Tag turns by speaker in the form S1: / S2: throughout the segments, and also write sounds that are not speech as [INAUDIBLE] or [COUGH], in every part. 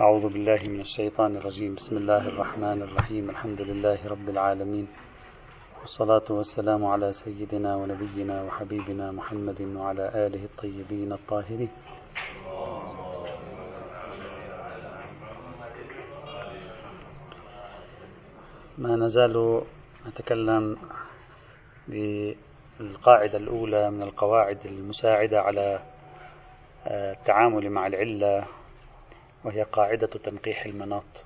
S1: أعوذ بالله من الشيطان الرجيم. بسم الله الرحمن الرحيم. الحمد لله رب العالمين. والصلاة والسلام على سيدنا ونبينا وحبيبنا محمد وعلى آله الطيبين الطاهرين. ما نزال نتكلم بالقاعدة الأولى من القواعد المساعدة على التعامل مع العلة وهي قاعدة تنقيح المناط.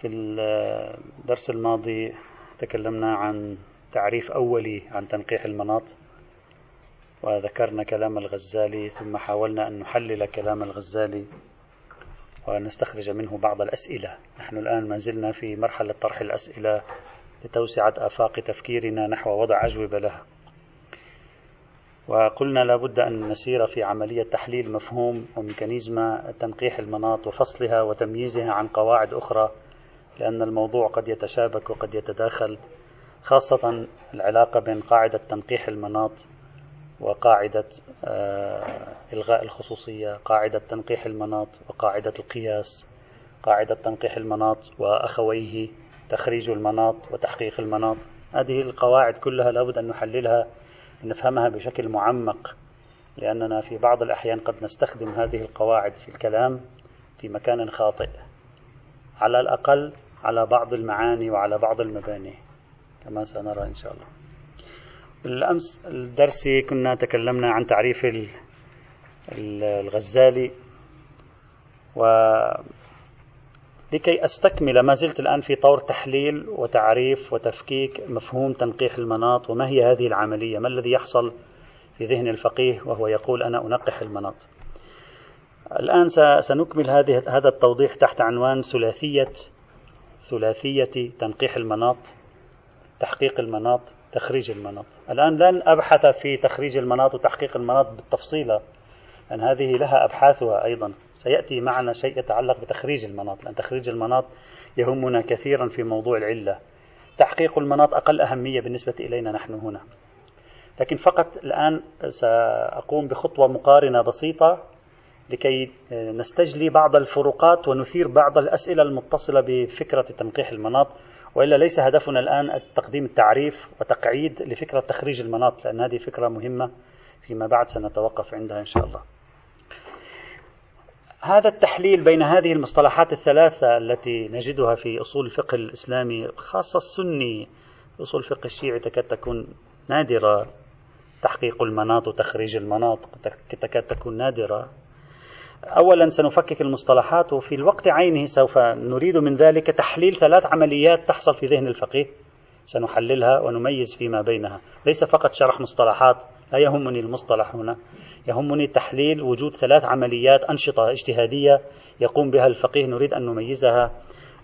S1: في الدرس الماضي تكلمنا عن تعريف أولي عن تنقيح المناط وذكرنا كلام الغزالي ثم حاولنا أن نحلل كلام الغزالي ونستخرج منه بعض الأسئلة. نحن الآن ما زلنا في مرحلة طرح الأسئلة لتوسعة آفاق تفكيرنا نحو وضع أجوبة لها. وقلنا لابد أن نسير في عملية تحليل مفهوم وميكانيزم تنقيح المناط وفصلها وتمييزها عن قواعد أخرى لأن الموضوع قد يتشابك وقد يتداخل خاصة العلاقة بين قاعدة تنقيح المناط وقاعدة آه، إلغاء الخصوصية قاعدة تنقيح المناط وقاعدة القياس قاعدة تنقيح المناط وأخويه تخريج المناط وتحقيق المناط. هذه القواعد كلها لابد أن نحللها نفهمها بشكل معمق لأننا في بعض الأحيان قد نستخدم هذه القواعد في الكلام في مكان خاطئ على الأقل على بعض المعاني وعلى بعض المباني كما سنرى إن شاء الله. بالأمس الدرس كنا تكلمنا عن تعريف الغزالي و لكي أستكمل ما زلت الآن في طور تحليل وتعريف وتفكيك مفهوم تنقيح المناط وما هي هذه العملية؟ ما الذي يحصل في ذهن الفقيه وهو يقول أنا أنقح المناط؟ الآن سنكمل هذه هذا التوضيح تحت عنوان ثلاثية ثلاثية تنقيح المناط تحقيق المناط تخريج المناط. الآن لن أبحث في تخريج المناط وتحقيق المناط بالتفصيل أن هذه لها أبحاثها أيضا. سيأتي معنا شيء يتعلق بتخريج المناط لأن تخريج المناط يهمنا كثيرا في موضوع العلة. تحقيق المناط أقل أهمية بالنسبة إلينا نحن هنا. لكن فقط الآن سأقوم بخطوة مقارنة بسيطة لكي نستجلي بعض الفروقات ونثير بعض الأسئلة المتصلة بفكرة تنقيح المناط. وإلا ليس هدفنا الآن تقديم التعريف وتقعيد لفكرة تخريج المناط لأن هذه فكرة مهمة فيما بعد سنتوقف عندها إن شاء الله. هذا التحليل بين هذه المصطلحات الثلاثة التي نجدها في أصول الفقه الإسلامي خاصة السني أصول الفقه الشيعي تكاد تكون نادرة. تحقيق المناط وتخريج المناط تكاد تكون نادرة. أولا سنفكك المصطلحات وفي الوقت عينه سوف نريد من ذلك تحليل ثلاث عمليات تحصل في ذهن الفقيه. سنحللها ونميز فيما بينها. ليس فقط شرح مصطلحات لا يهمني المصطلح هنا. يهمني تحليل وجود ثلاث عمليات أنشطة اجتهادية يقوم بها الفقيه. نريد أن نميزها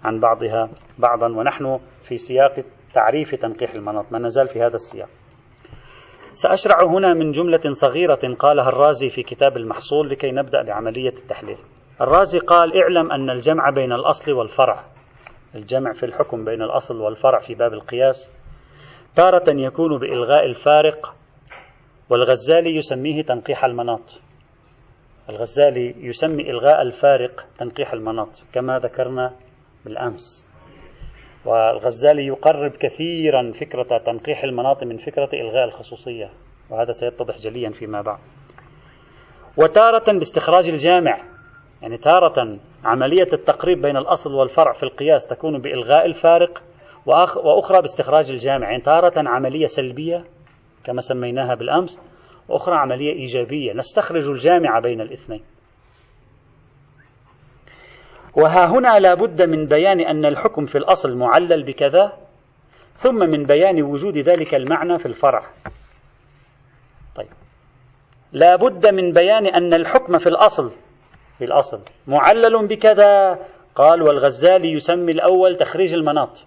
S1: عن بعضها بعضا. ونحن في سياق تعريف تنقيح المناط. ما نزال في هذا السياق. سأشرع هنا من جملة صغيرة قالها الرازي في كتاب المحصول لكي نبدأ بعملية التحليل. الرازي قال اعلم أن الجمع بين الأصل والفرع. الجمع في الحكم بين الأصل والفرع في باب القياس. تارة يكون بإلغاء الفارق والغزالي يسميه تنقيح المناط. الغزالي يسمي إلغاء الفارق تنقيح المناط كما ذكرنا بالأمس. والغزالي يقرب كثيرا فكرة تنقيح المناط من فكرة إلغاء الخصوصية وهذا سيتضح جليا فيما بعد. وتارة باستخراج الجامع يعني تارة عملية التقريب بين الأصل والفرع في القياس تكون بإلغاء الفارق وأخرى باستخراج الجامع يعني تارة عملية سلبية كما سميناها بالأمس وأخرى عملية إيجابية. نستخرج الجامع بين الاثنين. وها هنا لا بد من بيان أن الحكم في الأصل معلل بكذا ثم من بيان وجود ذلك المعنى في الفرع. طيب. لا بد من بيان أن الحكم في الأصل في الأصل معلل بكذا. قال والغزالي يسمي الأول تخريج المناط.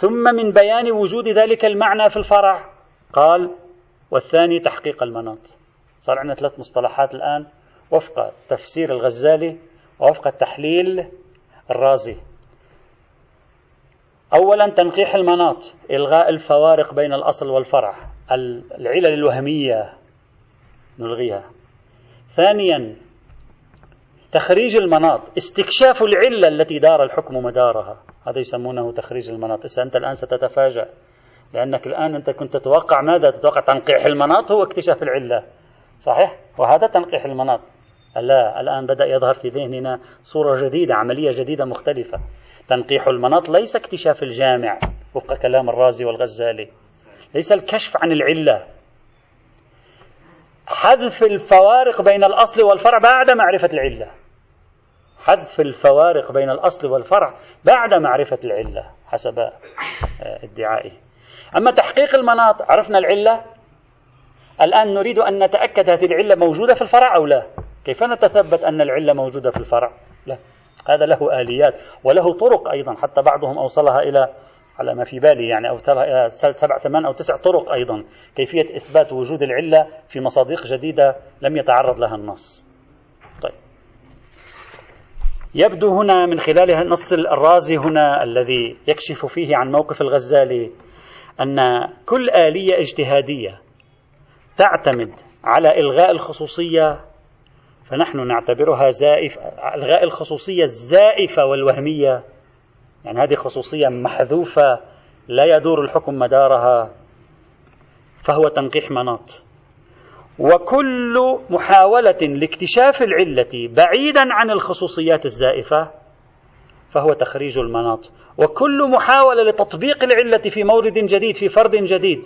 S1: ثم من بيان وجود ذلك المعنى في الفرع قال والثاني تحقيق المناط. صار عندنا ثلاث مصطلحات الآن. وفق تفسير الغزالي ووفق التحليل الرازي. أولا تنقيح المناط إلغاء الفوارق بين الأصل والفرع العلل الوهمية نلغيها. ثانيا تخريج المناط استكشاف العلة التي دار الحكم مدارها. هذا يسمونه تخريج المناط أنت الآن ستتفاجأ لأنك الآن أنت كنت تتوقع ماذا؟ تتوقع تنقيح المناط هو اكتشاف العلة. صحيح؟ وهذا تنقيح المناط. لا الآن بدأ يظهر في ذهننا صورة جديدة عملية جديدة مختلفة. تنقيح المناط ليس اكتشاف الجامع وفق كلام الرازي والغزالي. ليس الكشف عن العلة. حذف الفوارق بين الأصل والفرع بعد معرفة العلة. حذف الفوارق بين الأصل والفرع بعد معرفة العلة حسب آه، ادعائه. أما تحقيق المناط عرفنا العلة؟ الآن نريد أن نتأكد هذه العلة موجودة في الفرع أو لا؟ كيف نتثبت أن العلة موجودة في الفرع؟ لا. هذا له آليات وله طرق أيضا حتى بعضهم أوصلها إلى على ما في بالي يعني أو سبع ثمان أو تسع طرق أيضا. كيفية إثبات وجود العلة في مصادق جديدة لم يتعرض لها النص. يبدو هنا من خلال النص الرازي هنا الذي يكشف فيه عن موقف الغزالي أن كل آلية اجتهادية تعتمد على إلغاء الخصوصية فنحن نعتبرها زائف إلغاء الخصوصية الزائفة والوهمية. يعني هذه خصوصية محذوفة لا يدور الحكم مدارها فهو تنقيح مناط. وكل محاولة لاكتشاف العلة بعيدا عن الخصوصيات الزائفة فهو تخريج المناط. وكل محاولة لتطبيق العلة في مورد جديد في فرد جديد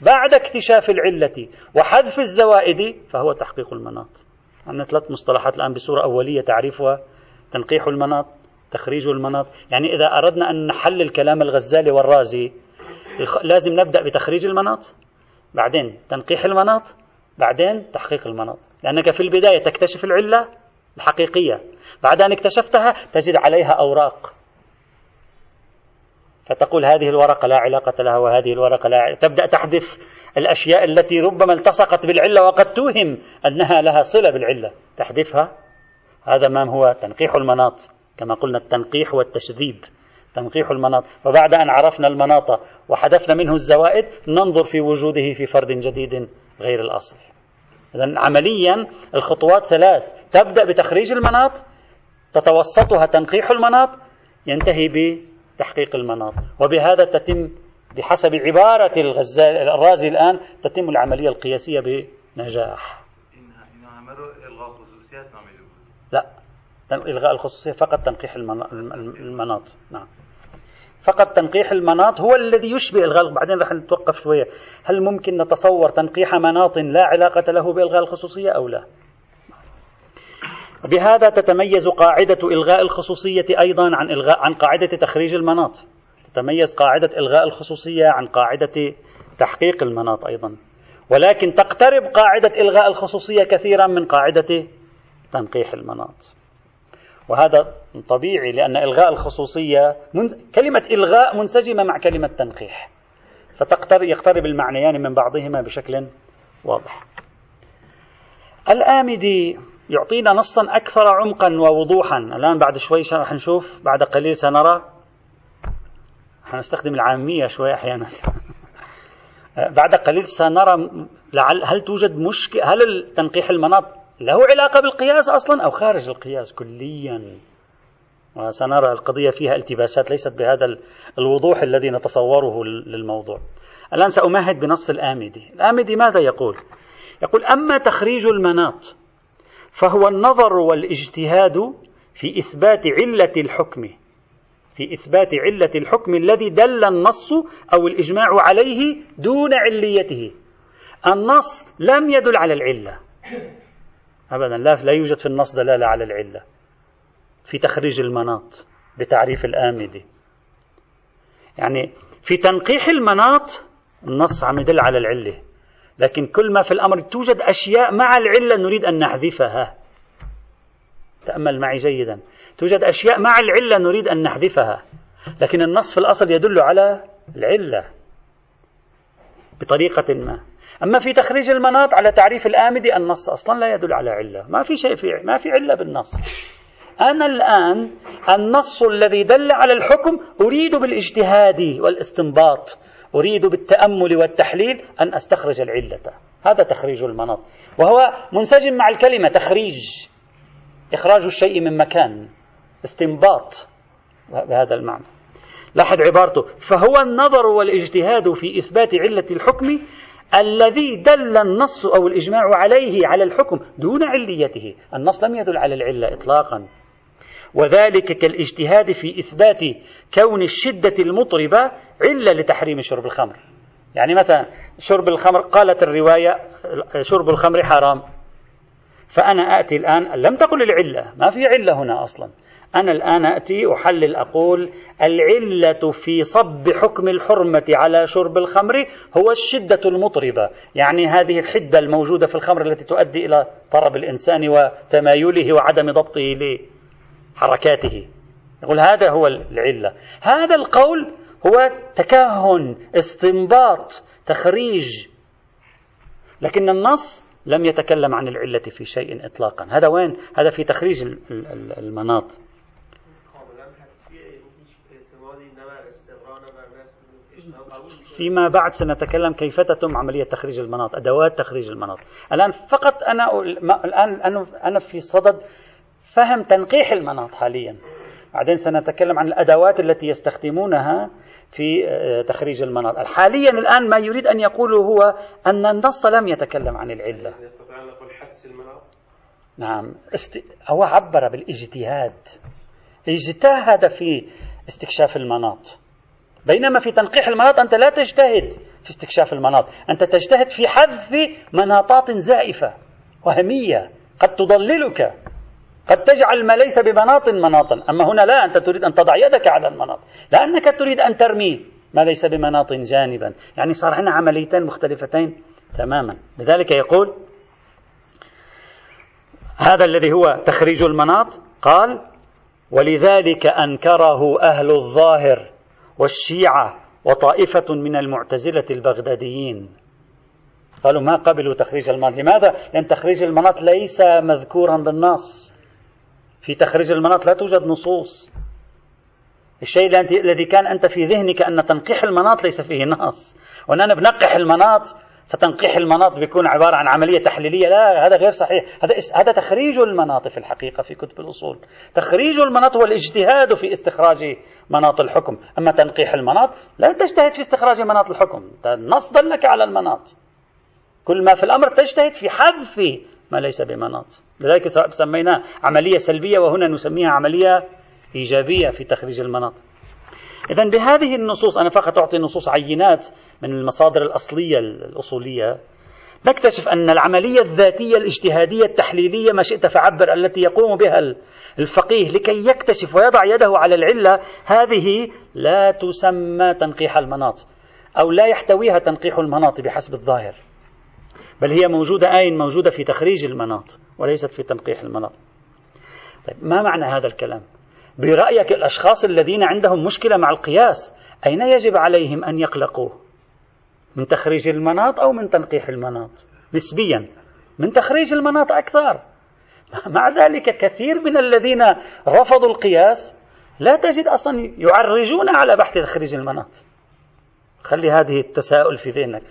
S1: بعد اكتشاف العلة وحذف الزوائد فهو تحقيق المناط. عندنا ثلاث مصطلحات الآن بصورة أولية تعريفها. تنقيح المناط تخريج المناط. يعني إذا أردنا أن نحلل كلام الغزالي والرازي لازم نبدأ بتخريج المناط. بعدين تنقيح المناط. بعدين تحقيق المناط. لأنك في البداية تكتشف العلة الحقيقية. بعد أن اكتشفتها تجد عليها أوراق. فتقول هذه الورقة لا علاقة لها وهذه الورقة لا علاقة. تبدأ تحذف الأشياء التي ربما التصقت بالعلة وقد توهم أنها لها صلة بالعلة. تحذفها. هذا ما هو تنقيح المناط. كما قلنا التنقيح والتشذيب. تنقيح المناط. وبعد أن عرفنا المناط وحذفنا منه الزوائد ننظر في وجوده في فرد جديد. غير الأصل. إذا عمليا الخطوات ثلاث. تبدأ بتخريج المناط تتوسطها تنقيح المناط ينتهي بتحقيق المناط. وبهذا تتم بحسب عبارة الغزال الرازي الآن تتم العملية القياسية بنجاح. لا. إلغاء الخصوصية فقط تنقيح المناط. نعم. فقط تنقيح المناط هو الذي يشبه إلغاء بعدين رح نتوقف شوية. هل ممكن نتصور تنقيح مناط لا علاقة له بإلغاء الخصوصية أو لا؟ بهذا تتميز قاعدة إلغاء الخصوصية أيضا عن إلغاء عن قاعدة تخريج المناط. تتميز قاعدة إلغاء الخصوصية عن قاعدة تحقيق المناط أيضا. ولكن تقترب قاعدة إلغاء الخصوصية كثيرا من قاعدة تنقيح المناط. وهذا طبيعي لأن إلغاء الخصوصية من كلمة إلغاء منسجمة مع كلمة تنقيح. فتقترب يقترب المعنيان من بعضهما بشكل واضح. الآمدي يعطينا نصا أكثر عمقا ووضوحا. الآن بعد شوي رح نشوف بعد قليل سنرى. حنستخدم العامية شوي أحيانا. [LAUGHS] بعد قليل سنرى لعل هل توجد مشكلة هل تنقيح المناط له علاقة بالقياس أصلا أو خارج القياس كليا. وسنرى القضية فيها التباسات ليست بهذا الوضوح الذي نتصوره للموضوع. الآن سأمهد بنص الآمدي. الآمدي ماذا يقول؟ يقول أما تخريج المناط فهو النظر والاجتهاد في إثبات علة الحكم. في إثبات علة الحكم الذي دل النص أو الإجماع عليه دون عليته. النص لم يدل على العلة. أبدا. لا, لا يوجد في النص دلالة على العلة. في تخريج المناط بتعريف الآمدي يعني في تنقيح المناط النص عم يدل على العلة. لكن كل ما في الأمر توجد أشياء مع العلة نريد أن نحذفها. تأمل معي جيدا. توجد أشياء مع العلة نريد أن نحذفها. لكن النص في الأصل يدل على العلة. بطريقة ما. أما في تخريج المناط على تعريف الآمدي النص أصلا لا يدل على علة. ما في شيء في ما في علة بالنص. أنا الآن النص الذي دل على الحكم أريد بالاجتهاد والاستنباط. أريد بالتأمل والتحليل أن أستخرج العلة. هذا تخريج المناط. وهو منسجم مع الكلمة تخريج. إخراج الشيء من مكان. استنباط. بهذا المعنى. لاحظ عبارته. فهو النظر والإجتهاد في إثبات علة الحكم الذي دل النص أو الإجماع عليه على الحكم دون عليته. النص لم يدل على العلة إطلاقا. وذلك كالاجتهاد في إثبات كون الشدة المطربة علة لتحريم شرب الخمر. يعني مثلا شرب الخمر قالت الرواية شرب الخمر حرام. فأنا آتي الآن لم تقل العلة ما في علة هنا أصلا. أنا الآن أتي أحلل أقول العلة في صب حكم الحرمة على شرب الخمر هو الشدة المطربة. يعني هذه الحدة الموجودة في الخمر التي تؤدي إلى طرب الإنسان وتمايله وعدم ضبطه لحركاته. يقول هذا هو العلة. هذا القول هو تكهن استنباط تخريج. لكن النص لم يتكلم عن العلة في شيء إطلاقا. هذا وين؟ هذا في تخريج المناط. فيما بعد سنتكلم كيف تتم عملية تخريج المناط أدوات تخريج المناط. الآن فقط أنا الآن أنا في صدد فهم تنقيح المناط حاليا. بعدين سنتكلم عن الأدوات التي يستخدمونها في آه، تخريج المناط. حاليا الآن ما يريد أن يقوله هو أن النص لم يتكلم عن العلة.
S2: يستطيع أن نقول حدس المناط؟
S1: نعم. است... هو عبر بالإجتهاد. إجتهد في استكشاف المناط. بينما في تنقيح المناط أنت لا تجتهد في استكشاف المناط. أنت تجتهد في حذف مناطات زائفة وهمية قد تضللك قد تجعل ما ليس بمناط مناطا. أما هنا لا أنت تريد أن تضع يدك على المناط. لأنك تريد أن ترمي ما ليس بمناط جانبا. يعني صار عندنا عمليتين مختلفتين تماما. لذلك يقول هذا الذي هو تخريج المناط قال ولذلك أنكره أهل الظاهر والشيعة وطائفة من المعتزلة البغداديين. قالوا ما قبلوا تخريج المناط. لماذا؟ لأن تخريج المناط ليس مذكورا بالنص. في تخريج المناط لا توجد نصوص. الشيء الذي كان أنت في ذهنك أن تنقيح المناط ليس فيه نص. وأننا بنقح المناط فتنقيح المناط بيكون عبارة عن عملية تحليلية. لا هذا غير صحيح. هذا هذا تخريج المناط في الحقيقة في كتب الأصول. تخريج المناط هو الاجتهاد في استخراج مناط الحكم. أما تنقيح المناط لا تجتهد في استخراج مناط الحكم. النص دلك على المناط. كل ما في الأمر تجتهد في حذف ما ليس بمناط. لذلك سميناه عملية سلبية وهنا نسميها عملية إيجابية في تخريج المناط. إذا بهذه النصوص أنا فقط أعطي نصوص عينات من المصادر الأصلية الأصولية نكتشف أن العملية الذاتية الاجتهادية التحليلية ما شئت فعبر التي يقوم بها الفقيه لكي يكتشف ويضع يده على العلة هذه لا تسمى تنقيح المناط أو لا يحتويها تنقيح المناط بحسب الظاهر بل هي موجودة أين موجودة في تخريج المناط وليست في تنقيح المناط. طيب ما معنى هذا الكلام؟ برأيك الأشخاص الذين عندهم مشكلة مع القياس أين يجب عليهم أن يقلقوا من تخريج المناط أو من تنقيح المناط؟ نسبيا من تخريج المناط أكثر. [LAUGHS] مع ذلك كثير من الذين رفضوا القياس لا تجد أصلا يعرجون على بحث تخريج المناط. خلي هذه التساؤل في ذهنك.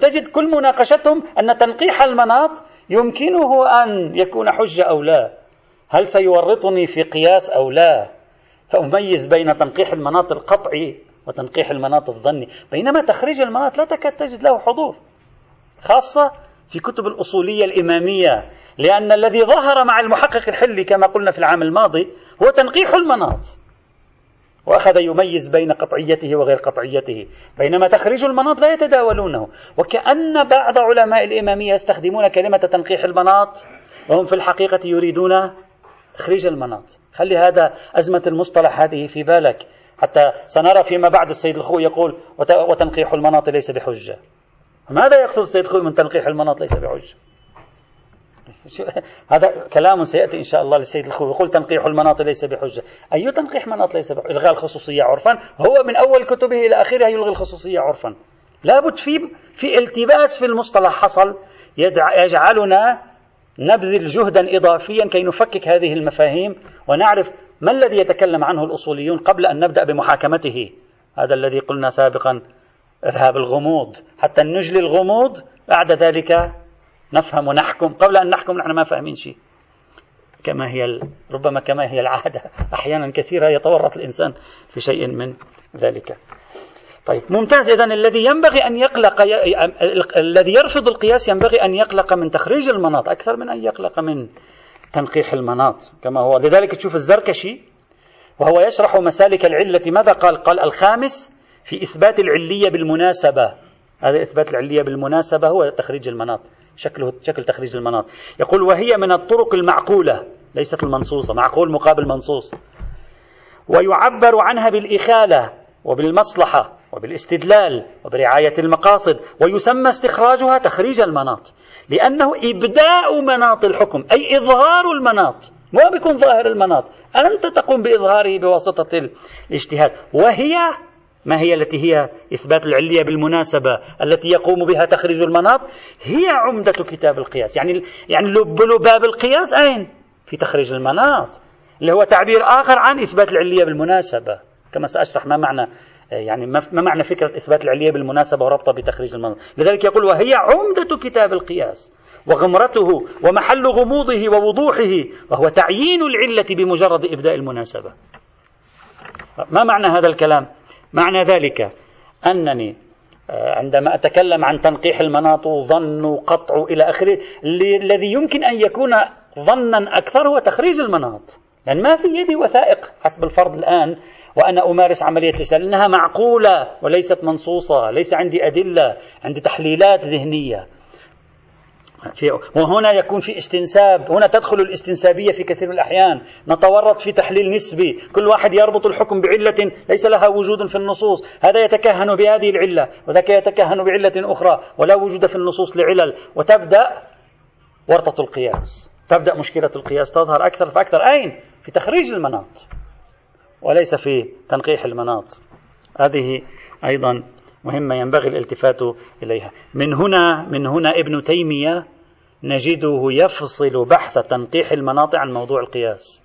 S1: تجد كل مناقشتهم أن تنقيح المناط يمكنه أن يكون حجة أو لا. هل سيورطني في قياس أو لا؟ فأميز بين تنقيح المناط القطعي وتنقيح المناط الظني. بينما تخريج المناط لا تكاد تجد له حضور خاصة في كتب الأصولية الإمامية لأن الذي ظهر مع المحقق الحلي كما قلنا في العام الماضي هو تنقيح المناط. وأخذ يميز بين قطعيته وغير قطعيته. بينما تخريج المناط لا يتداولونه. وكأن بعض علماء الإمامية يستخدمون كلمة تنقيح المناط وهم في الحقيقة يريدون تخريج المناط. خلي هذا أزمة المصطلح هذه في بالك حتى سنرى فيما بعد السيد الخوي يقول وتنقيح المناط ليس بحجة. ماذا يقصد السيد الخوي من تنقيح المناط ليس بحجة؟ [LAUGHS] هذا كلام سيأتي إن شاء الله للسيد الخوي يقول تنقيح المناط ليس بحجة. أي تنقيح مناط ليس بحجة؟ إلغاء الخصوصية عرفا. هو من أول كتبه إلى آخرها يلغي الخصوصية عرفا. لابد في في التباس في المصطلح حصل يجعلنا نبذل جهدا إضافيا كي نفكك هذه المفاهيم ونعرف ما الذي يتكلم عنه الأصوليون قبل أن نبدأ بمحاكمته. هذا الذي قلنا سابقا إرهاب الغموض. حتى نجلي الغموض بعد ذلك نفهم ونحكم. قبل أن نحكم نحن ما فاهمين شيء. كما هي ربما كما هي العادة. أحيانا كثيرة يتورط الإنسان في شيء من ذلك. طيب ممتاز. إذا الذي ينبغي أن يقلق الذي يرفض القياس ينبغي أن يقلق من تخريج المناط أكثر من أن يقلق من تنقيح المناط كما هو. لذلك تشوف الزركشي وهو يشرح مسالك العلة ماذا قال؟ قال الخامس في إثبات العلية بالمناسبة. هذا إثبات العلية بالمناسبة هو تخريج المناط شكله شكل تخريج المناط. يقول وهي من الطرق المعقولة. ليست المنصوصة معقول مقابل منصوص. ويعبر عنها بالإخالة وبالمصلحة. وبالاستدلال وبرعاية المقاصد ويسمى استخراجها تخريج المناط. لأنه إبداء مناط الحكم أي إظهار المناط. ما بيكون ظاهر المناط. أنت تقوم بإظهاره بواسطة الاجتهاد. وهي ما هي التي هي؟ إثبات العلية بالمناسبة التي يقوم بها تخريج المناط. هي عمدة كتاب القياس. يعني يعني لب لباب القياس أين؟ في تخريج المناط. اللي هو تعبير آخر عن إثبات العلية بالمناسبة. كما سأشرح ما معنى يعني ما معنى فكرة إثبات العلية بالمناسبة وربطها بتخريج المناط لذلك يقول وهي عمدة كتاب القياس وغمرته ومحل غموضه ووضوحه وهو تعيين العلة بمجرد إبداء المناسبة. ما معنى هذا الكلام؟ معنى ذلك أنني آه، عندما أتكلم عن تنقيح المناط ظن قطع إلى آخره الذي يمكن أن يكون ظنا أكثر هو تخريج المناط. لأن ما في يدي وثائق حسب الفرض الآن وأنا أمارس عملية الإسلام لأنها معقولة وليست منصوصة ليس عندي أدلة عندي تحليلات ذهنية. في وهنا يكون في استنساب هنا تدخل الاستنسابية في كثير من الأحيان. نتورط في تحليل نسبي. كل واحد يربط الحكم بعلة ليس لها وجود في النصوص. هذا يتكهن بهذه العلة وذاك يتكهن بعلة أخرى ولا وجود في النصوص لعلل. وتبدأ ورطة القياس. تبدأ مشكلة القياس تظهر أكثر فأكثر. أين؟ في تخريج المناط. وليس في تنقيح المناط. هذه أيضا مهمة ينبغي الالتفات إليها. من هنا من هنا ابن تيمية نجده يفصل بحث تنقيح المناط عن موضوع القياس.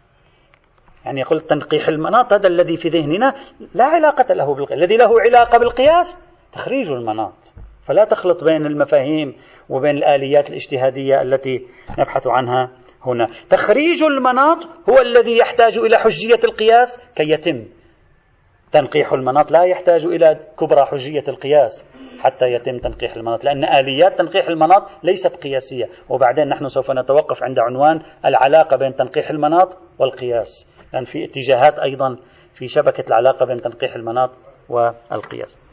S1: يعني يقول تنقيح المناط هذا الذي في ذهننا لا علاقة له بالقياس. الذي له علاقة بالقياس تخريج المناط. فلا تخلط بين المفاهيم وبين الآليات الاجتهادية التي نبحث عنها. هنا. تخريج المناط هو الذي يحتاج إلى حجية القياس كي يتم. تنقيح المناط لا يحتاج إلى كبرى حجية القياس حتى يتم تنقيح المناط لأن آليات تنقيح المناط ليست قياسية. وبعدين نحن سوف نتوقف عند عنوان العلاقة بين تنقيح المناط والقياس. لأن في اتجاهات أيضا في شبكة العلاقة بين تنقيح المناط والقياس.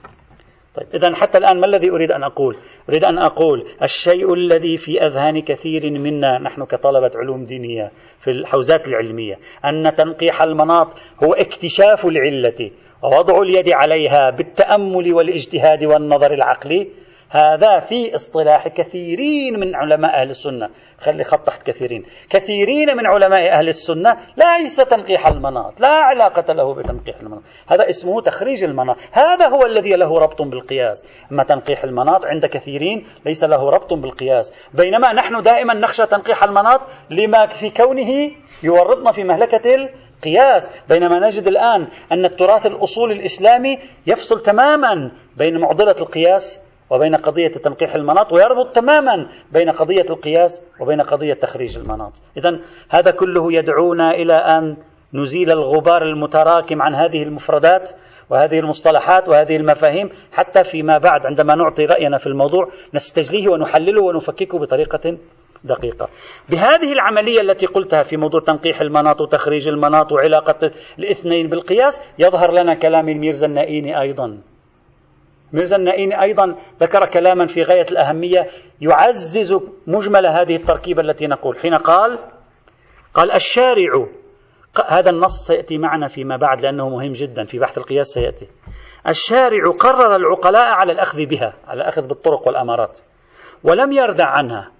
S1: طيب إذا حتى الآن ما الذي أريد أن أقول؟ أريد أن أقول الشيء الذي في أذهان كثير منا نحن كطلبة علوم دينية في الحوزات العلمية أن تنقيح المناط هو اكتشاف العلة ووضع اليد عليها بالتأمل والاجتهاد والنظر العقلي هذا في اصطلاح كثيرين من علماء أهل السنة. خلي خط تحت كثيرين. كثيرين من علماء أهل السنة ليس تنقيح المناط. لا علاقة له بتنقيح المناط. هذا اسمه تخريج المناط. هذا هو الذي له ربط بالقياس. أما تنقيح المناط عند كثيرين ليس له ربط بالقياس. بينما نحن دائما نخشى تنقيح المناط لما في كونه يورطنا في مهلكة قياس بينما نجد الآن أن التراث الأصول الإسلامي يفصل تماما بين معضلة القياس وبين قضية تنقيح المناط ويربط تماما بين قضية القياس وبين قضية تخريج المناط. إذا هذا كله يدعونا إلى أن نزيل الغبار المتراكم عن هذه المفردات وهذه المصطلحات وهذه المفاهيم حتى فيما بعد عندما نعطي رأينا في الموضوع نستجليه ونحلله ونفككه بطريقة دقيقة. بهذه العملية التي قلتها في موضوع تنقيح المناط وتخريج المناط وعلاقة الاثنين بالقياس يظهر لنا كلام الميرزا النائيني أيضا. ميرزا النائيني أيضا ذكر كلاما في غاية الأهمية يعزز مجمل هذه التركيبة التي نقول. حين قال قال الشارع هذا النص سيأتي معنا فيما بعد لأنه مهم جدا في بحث القياس سيأتي. الشارع قرر العقلاء على الأخذ بها على الأخذ بالطرق والأمارات ولم يردع عنها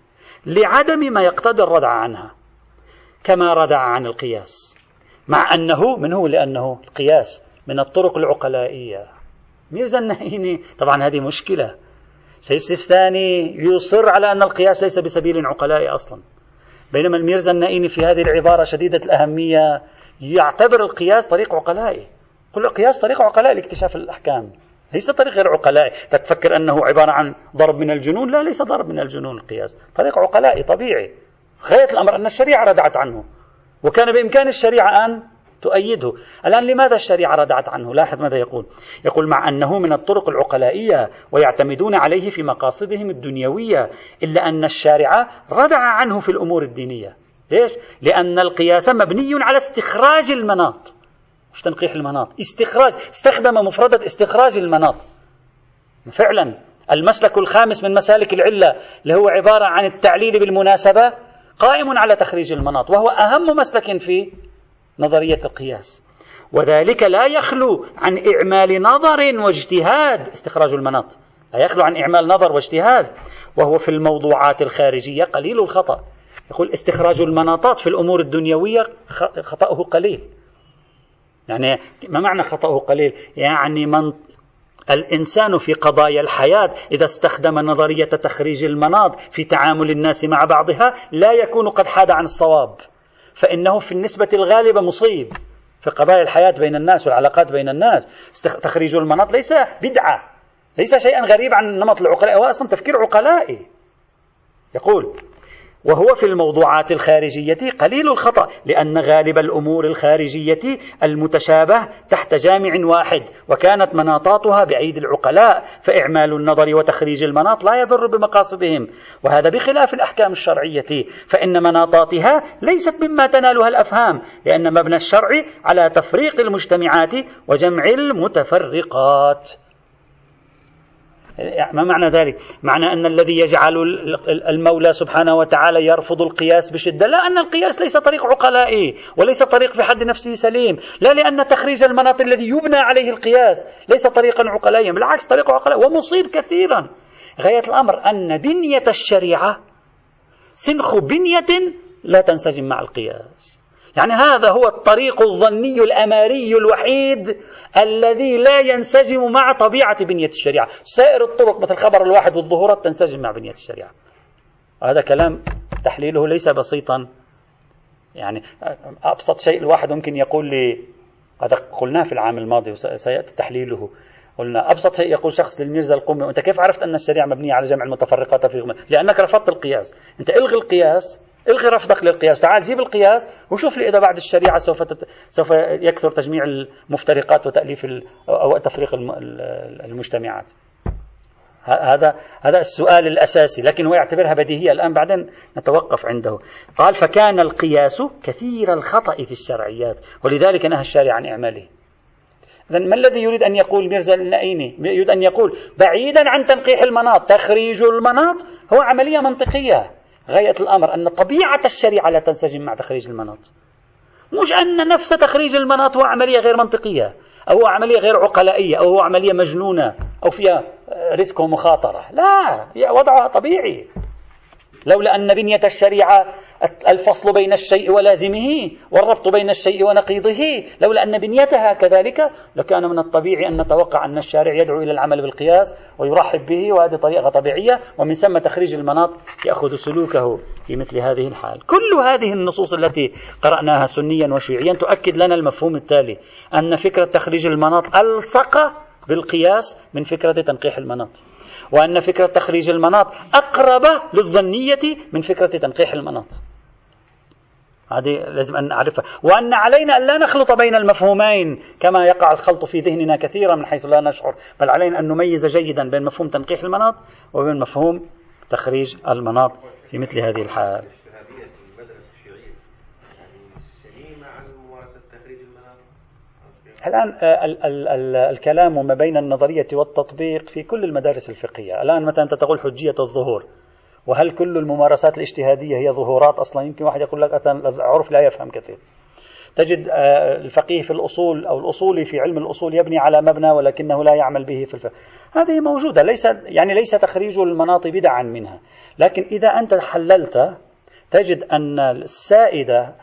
S1: لعدم ما يقتضي الردع عنها كما ردع عن القياس مع أنه من هو؟ لأنه القياس من الطرق العقلائية. ميرزا النهيني طبعا هذه مشكلة. سيستاني يصر على أن القياس ليس بسبيل عقلائي أصلا. بينما الميرزا النائيني في هذه العبارة شديدة الأهمية يعتبر القياس طريق عقلائي. كل القياس طريق عقلائي لاكتشاف الأحكام. ليس طريق غير عقلائي. تتفكر أنه عبارة عن ضرب من الجنون؟ لا ليس ضرب من الجنون القياس. طريق عقلائي طبيعي. غاية الأمر أن الشريعة ردعت عنه. وكان بإمكان الشريعة أن تؤيده. الآن لماذا الشريعة ردعت عنه؟ لاحظ ماذا يقول. يقول مع أنه من الطرق العقلائية ويعتمدون عليه في مقاصدهم الدنيوية إلا أن الشارع ردع عنه في الأمور الدينية. ليش؟ لأن القياس مبني على استخراج المناط. مش تنقيح المناط استخراج استخدم مفردة استخراج المناط. فعلا المسلك الخامس من مسالك العلة اللي هو عبارة عن التعليل بالمناسبة قائم على تخريج المناط وهو أهم مسلك في نظرية القياس. وذلك لا يخلو عن إعمال نظر واجتهاد. استخراج المناط. لا يخلو عن إعمال نظر واجتهاد. وهو في الموضوعات الخارجية قليل الخطأ. يقول استخراج المناطات في الأمور الدنيوية خطأه قليل. يعني ما معنى خطأه قليل؟ يعني من الإنسان في قضايا الحياة إذا استخدم نظرية تخريج المناط في تعامل الناس مع بعضها لا يكون قد حاد عن الصواب. فإنه في النسبة الغالبة مصيب في قضايا الحياة بين الناس والعلاقات بين الناس. تخريج المناط ليس بدعة ليس شيئا غريب عن النمط العقلائي هو أصلا تفكير عقلائي. يقول وهو في الموضوعات الخارجية قليل الخطأ لأن غالب الأمور الخارجية المتشابه تحت جامع واحد وكانت مناطاتها بعيد العقلاء فإعمال النظر وتخريج المناط لا يضر بمقاصدهم. وهذا بخلاف الأحكام الشرعية فإن مناطاتها ليست مما تنالها الأفهام لأن مبنى الشرع على تفريق المجتمعات وجمع المتفرقات. ما معنى ذلك؟ معنى أن الذي يجعل المولى سبحانه وتعالى يرفض القياس بشدة. لا أن القياس ليس طريق عقلائي وليس طريق في حد نفسه سليم. لا لأن تخريج المناط الذي يبنى عليه القياس ليس طريقا عقلائيا بالعكس طريق عقلائي ومصيب كثيرا. غاية الأمر أن بنية الشريعة سنخ بنية لا تنسجم مع القياس. يعني هذا هو الطريق الظني الأماري الوحيد الذي لا ينسجم مع طبيعة بنية الشريعة. سائر الطرق مثل خبر الواحد والظهورات تنسجم مع بنية الشريعة. هذا كلام تحليله ليس بسيطا. يعني أبسط شيء الواحد ممكن يقول لي هذا قلناه في العام الماضي وسيأتي تحليله. قلنا أبسط شيء يقول شخص للميرزا القومي وأنت كيف عرفت أن الشريعة مبنية على جمع المتفرقات في لأنك رفضت القياس. أنت إلغي القياس الغي رفضك للقياس تعال جيب القياس وشوف لي إذا بعد الشريعة سوف تت... سوف يكثر تجميع المفترقات وتأليف ال... أو تفريق المجتمعات. هذا هذا السؤال الأساسي لكن هو يعتبرها بديهية. الآن بعدين نتوقف عنده. قال فكان القياس كثير الخطأ في الشرعيات ولذلك نهى الشارع عن إعماله. إذا ما الذي يريد أن يقول ميرزا النائيني يريد أن يقول بعيدا عن تنقيح المناط تخريج المناط هو عملية منطقية. غاية الأمر أن طبيعة الشريعة لا تنسجم مع تخريج المناط. مش أن نفس تخريج المناط هو عملية غير منطقية أو عملية غير عقلائية أو هو عملية مجنونة أو فيها ريسك ومخاطرة. لا وضعها طبيعي. لولا أن بنية الشريعة الفصل بين الشيء ولازمه والربط بين الشيء ونقيضه. لولا أن بنيتها كذلك لكان من الطبيعي أن نتوقع أن الشارع يدعو إلى العمل بالقياس ويرحب به وهذه طريقة طبيعية ومن ثم تخريج المناط يأخذ سلوكه في مثل هذه الحال. كل هذه النصوص التي قرأناها سنيا وشيعيا تؤكد لنا المفهوم التالي أن فكرة تخريج المناط ألصق بالقياس من فكرة تنقيح المناط. وأن فكرة تخريج المناط أقرب للظنية من فكرة تنقيح المناط. هذه لازم أن نعرفها. وأن علينا أن لا نخلط بين المفهومين كما يقع الخلط في ذهننا كثيرا من حيث لا نشعر بل علينا أن نميز جيدا بين مفهوم تنقيح المناط وبين مفهوم تخريج المناط في مثل هذه الحال. الآن آه، ال ال ال الكلام ما بين النظرية والتطبيق في كل المدارس الفقهية. الآن مثلا أنت تقول حجية الظهور؟ وهل كل الممارسات الاجتهادية هي ظهورات أصلا؟ يمكن واحد يقول لك عرف لا يفهم كثير. تجد آه، الفقيه في الأصول أو الأصولي في علم الأصول يبني على مبنى ولكنه لا يعمل به في الفقه هذه موجودة ليس يعني ليس تخريج المناط بدعا منها. لكن إذا أنت حللت تجد أن السائدة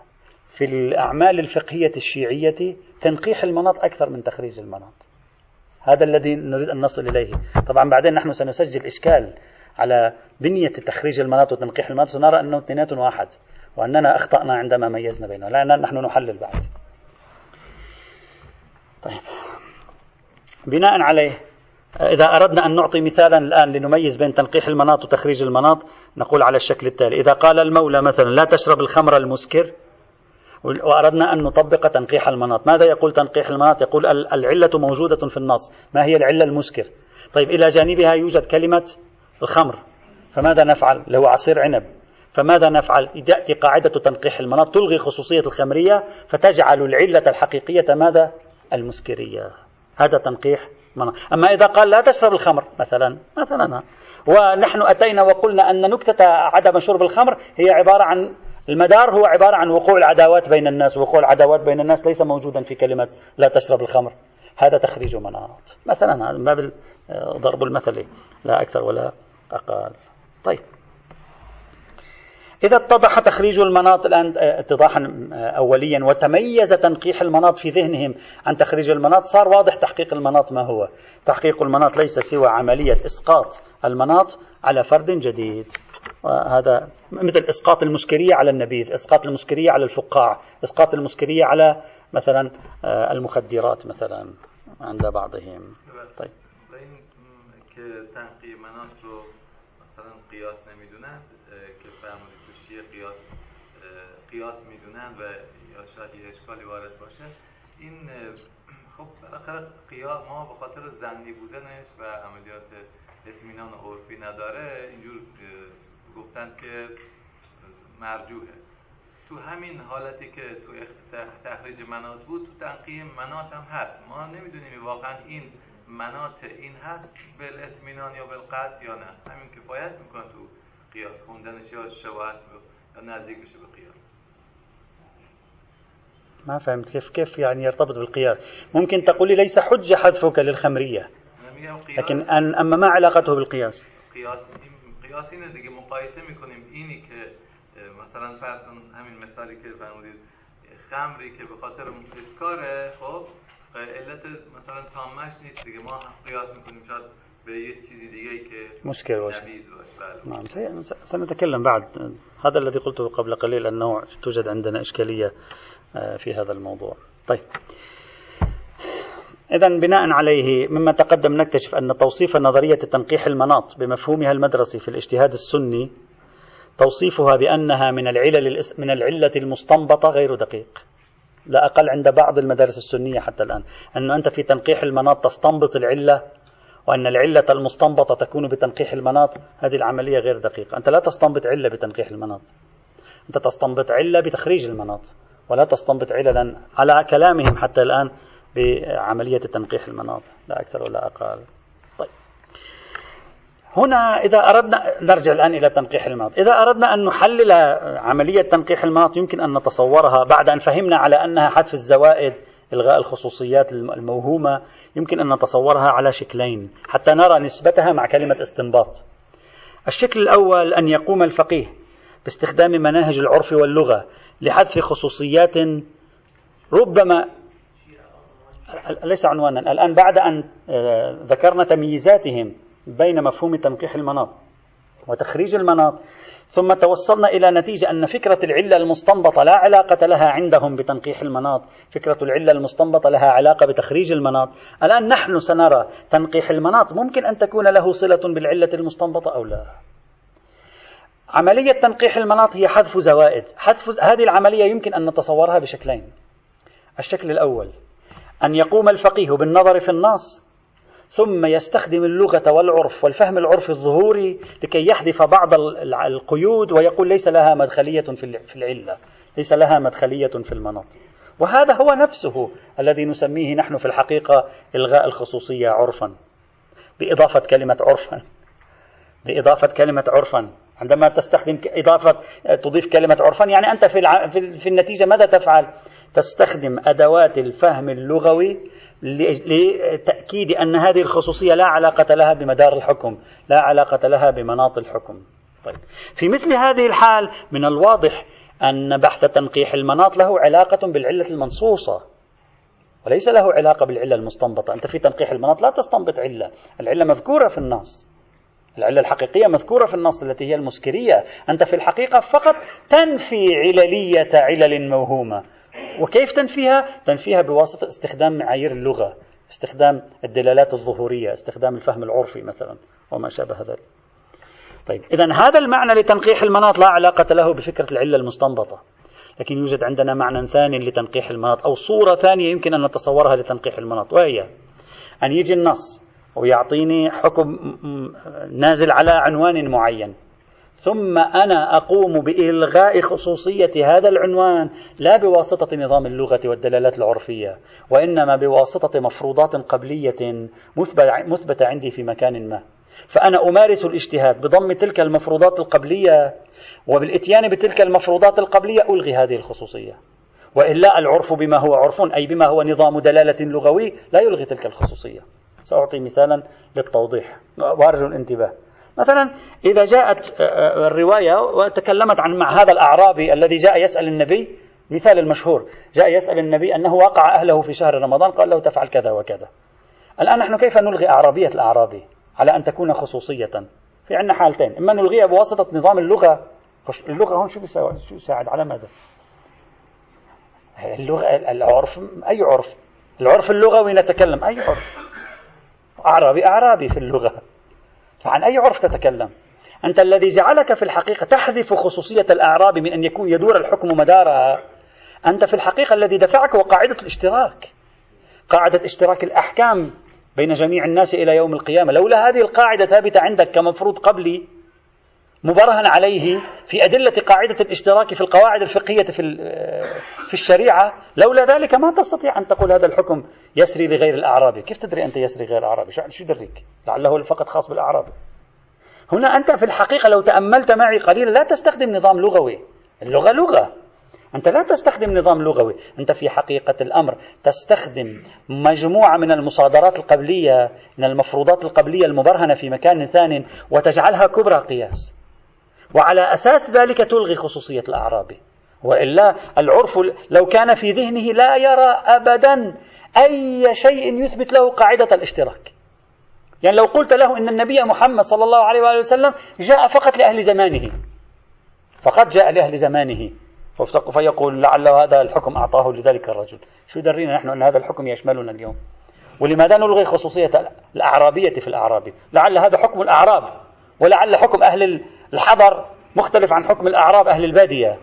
S1: في الأعمال الفقهية الشيعية تنقيح المناط أكثر من تخريج المناط. هذا الذي نريد أن نصل إليه. طبعا بعدين نحن سنسجل إشكال على بنية تخريج المناط وتنقيح المناط سنرى أنه اثنينات واحد وأننا أخطأنا عندما ميزنا بينهم لأن نحن نحلل بعد. طيب. بناء عليه إذا أردنا أن نعطي مثالا الآن لنميز بين تنقيح المناط وتخريج المناط نقول على الشكل التالي. إذا قال المولى مثلا لا تشرب الخمر المسكر. وأردنا أن نطبق تنقيح المناط. ماذا يقول تنقيح المناط؟ يقول العلة موجودة في النص. ما هي العلة المسكر؟ طيب إلى جانبها يوجد كلمة الخمر. فماذا نفعل؟ هو عصير عنب. فماذا نفعل؟ تأتي قاعدة تنقيح المناط تلغي خصوصية الخمرية فتجعل العلة الحقيقية ماذا؟ المسكرية. هذا تنقيح مناط. أما إذا قال لا تشرب الخمر مثلا مثلا. ونحن أتينا وقلنا أن نكتة عدم شرب الخمر هي عبارة عن المدار هو عبارة عن وقوع العداوات بين الناس وقوع العداوات بين الناس ليس موجودا في كلمة لا تشرب الخمر. هذا تخريج مناط مثلا هذا من باب ضرب المثل لا أكثر ولا أقل. طيب. إذا اتضح تخريج المناط الآن اتضاحا أوليا وتميز تنقيح المناط في ذهنهم عن تخريج المناط صار واضح تحقيق المناط ما هو. تحقيق المناط ليس سوى عملية إسقاط المناط على فرد جديد. وهذا مثل إسقاط المسكرية على النبيذ إسقاط المسكرية على الفقاع إسقاط المسكرية على مثلا المخدرات مثلا عند بعضهم. طيب.
S3: قیاس قیاس میدونن و یا شاید یه اشکالی وارد باشه این خب بالاخره قیاس ما به خاطر زنی بودنش و عملیات اطمینان عرفی نداره اینجور گفتن که مرجوه تو همین حالتی که تو تخریج منات بود تو تنقیه منات هم هست. ما نمی‌دونیم واقعا این منات این هست بل اطمینان یا بالقطع یا نه. همین کفایت می‌کنه تو قیاس خوندنش یا شباهت یا نزدیک بشه به قیاس.
S1: ما فهمت كيف كيف يعني يرتبط بالقياس ممكن تقولي ليس حجة حذفك للخمرية. لكن أن أما ما علاقته بالقياس؟
S3: قياس قیاس اینه دیگه مقایسه میکنیم. اینی که مثلا فرض همین مثالی که فرمودید. خمری که به خاطر اسکاره خب علت مثلا تامش نیست دیگه. ما قیاس میکنیم. شاید به یه چیزی دیگه که
S1: مشكلة باشه. نعم سنتكلم بعد. هذا الذي قلته قبل قليل أنه توجد عندنا إشكالية في هذا الموضوع. طيب. إذا بناء عليه مما تقدم نكتشف أن توصيف نظرية تنقيح المناط بمفهومها المدرسي في الاجتهاد السني توصيفها بأنها من العلل من العلة المستنبطة غير دقيق لا أقل عند بعض المدارس السنية حتى الآن أنه أنت في تنقيح المناط تستنبط العلة وأن العلة المستنبطة تكون بتنقيح المناط هذه العملية غير دقيقة أنت لا تستنبط علة بتنقيح المناط أنت تستنبط علة بتخريج المناط ولا تستنبط عللا على كلامهم حتى الآن بعملية تنقيح المناط لا أكثر ولا أقل. طيب. هنا إذا أردنا نرجع الآن إلى تنقيح المناط إذا أردنا أن نحلل عملية تنقيح المناط يمكن أن نتصورها بعد أن فهمنا على أنها حذف الزوائد إلغاء الخصوصيات الموهومة يمكن أن نتصورها على شكلين حتى نرى نسبتها مع كلمة استنباط. الشكل الأول أن يقوم الفقيه باستخدام مناهج العرف واللغة لحذف خصوصيات ربما ليس عنوانا. الآن بعد أن آه، ذكرنا تمييزاتهم بين مفهوم تنقيح المناط وتخريج المناط ثم توصلنا إلى نتيجة أن فكرة العلة المستنبطة لا علاقة لها عندهم بتنقيح المناط فكرة العلة المستنبطة لها علاقة بتخريج المناط. الآن نحن سنرى تنقيح المناط ممكن أن تكون له صلة بالعلة المستنبطة أو لا. عملية تنقيح المناط هي حذف زوائد. حذف هذه العملية يمكن أن نتصورها بشكلين. الشكل الأول أن يقوم الفقيه بالنظر في النص ثم يستخدم اللغة والعرف والفهم العرفي الظهوري لكي يحذف بعض القيود ويقول ليس لها مدخلية في العلة ليس لها مدخلية في المناط وهذا هو نفسه الذي نسميه نحن في الحقيقة إلغاء الخصوصية عرفا بإضافة كلمة عرفا بإضافة كلمة عرفا عندما تستخدم إضافة تضيف كلمة عرفا يعني أنت في, في النتيجة ماذا تفعل؟ تستخدم أدوات الفهم اللغوي لتأكيد أن هذه الخصوصية لا علاقة لها بمدار الحكم لا علاقة لها بمناط الحكم. طيب. في مثل هذه الحال من الواضح أن بحث تنقيح المناط له علاقة بالعلة المنصوصة وليس له علاقة بالعلة المستنبطة. أنت في تنقيح المناط لا تستنبط علة العلة مذكورة في النص. العلة الحقيقية مذكورة في النص التي هي المسكرية. أنت في الحقيقة فقط تنفي عللية علل موهومة. وكيف تنفيها؟ تنفيها بواسطة استخدام معايير اللغة استخدام الدلالات الظهورية استخدام الفهم العرفي مثلا وما شابه ذلك. طيب إذا هذا المعنى لتنقيح المناط لا علاقة له بفكرة العلة المستنبطة. لكن يوجد عندنا معنى ثاني لتنقيح المناط أو صورة ثانية يمكن أن نتصورها لتنقيح المناط وهي أن يجي النص ويعطيني حكم نازل على عنوان معين. ثم أنا أقوم بإلغاء خصوصية هذا العنوان لا بواسطة نظام اللغة والدلالات العرفية وإنما بواسطة مفروضات قبلية مثبتة عندي في مكان ما. فأنا أمارس الاجتهاد بضم تلك المفروضات القبلية وبالإتيان بتلك المفروضات القبلية ألغي هذه الخصوصية. وإلا العرف بما هو عرف أي بما هو نظام دلالة لغوي لا يلغي تلك الخصوصية. سأعطي مثالا للتوضيح. وأرجو الانتباه. مثلا إذا جاءت آه، آه، الرواية وتكلمت عن مع هذا الأعرابي الذي جاء يسأل النبي مثال المشهور جاء يسأل النبي أنه وقع أهله في شهر رمضان قال له تفعل كذا وكذا. الآن نحن كيف نلغي أعرابية الأعرابي على أن تكون خصوصية؟ في عندنا حالتين إما نلغيها بواسطة نظام اللغة. اللغة هون شو شو على ماذا؟ اللغة العرف أي عرف؟ العرف اللغوي نتكلم أي عرف؟ أعرابي أعرابي في اللغة. فعن أي عرف تتكلم؟ أنت الذي جعلك في الحقيقة تحذف خصوصية الأعراب من أن يكون يدور الحكم مدارها أنت في الحقيقة الذي دفعك هو قاعدة الاشتراك قاعدة اشتراك الأحكام بين جميع الناس إلى يوم القيامة. لولا هذه القاعدة ثابتة عندك كمفروض قبلي مبرهن عليه في أدلة قاعدة الاشتراك في القواعد الفقهية في في الشريعة. لولا ذلك ما تستطيع أن تقول هذا الحكم يسري لغير الأعرابي كيف تدري أنت يسري غير الأعرابي شو يدريك؟ لعله فقط خاص بالأعرابي هنا أنت في الحقيقة لو تأملت معي قليلا لا تستخدم نظام لغوي. اللغة لغة. أنت لا تستخدم نظام لغوي. أنت في حقيقة الأمر تستخدم مجموعة من المصادرات القبلية من المفروضات القبلية المبرهنة في مكان ثان وتجعلها كبرى قياس. وعلى أساس ذلك تلغي خصوصية الأعرابي. وإلا العرف لو كان في ذهنه لا يرى أبدا أي شيء يثبت له قاعدة الاشتراك. يعني لو قلت له أن النبي محمد صلى الله عليه وآله وسلم جاء فقط لأهل زمانه. فقط جاء لأهل زمانه. فيقول لعل هذا الحكم أعطاه لذلك الرجل. شو يدرينا نحن أن هذا الحكم يشملنا اليوم؟ ولماذا نلغي خصوصية الأعرابية في الأعراب لعل هذا حكم الأعراب. ولعل حكم أهل الحضر مختلف عن حكم الأعراب أهل البادية.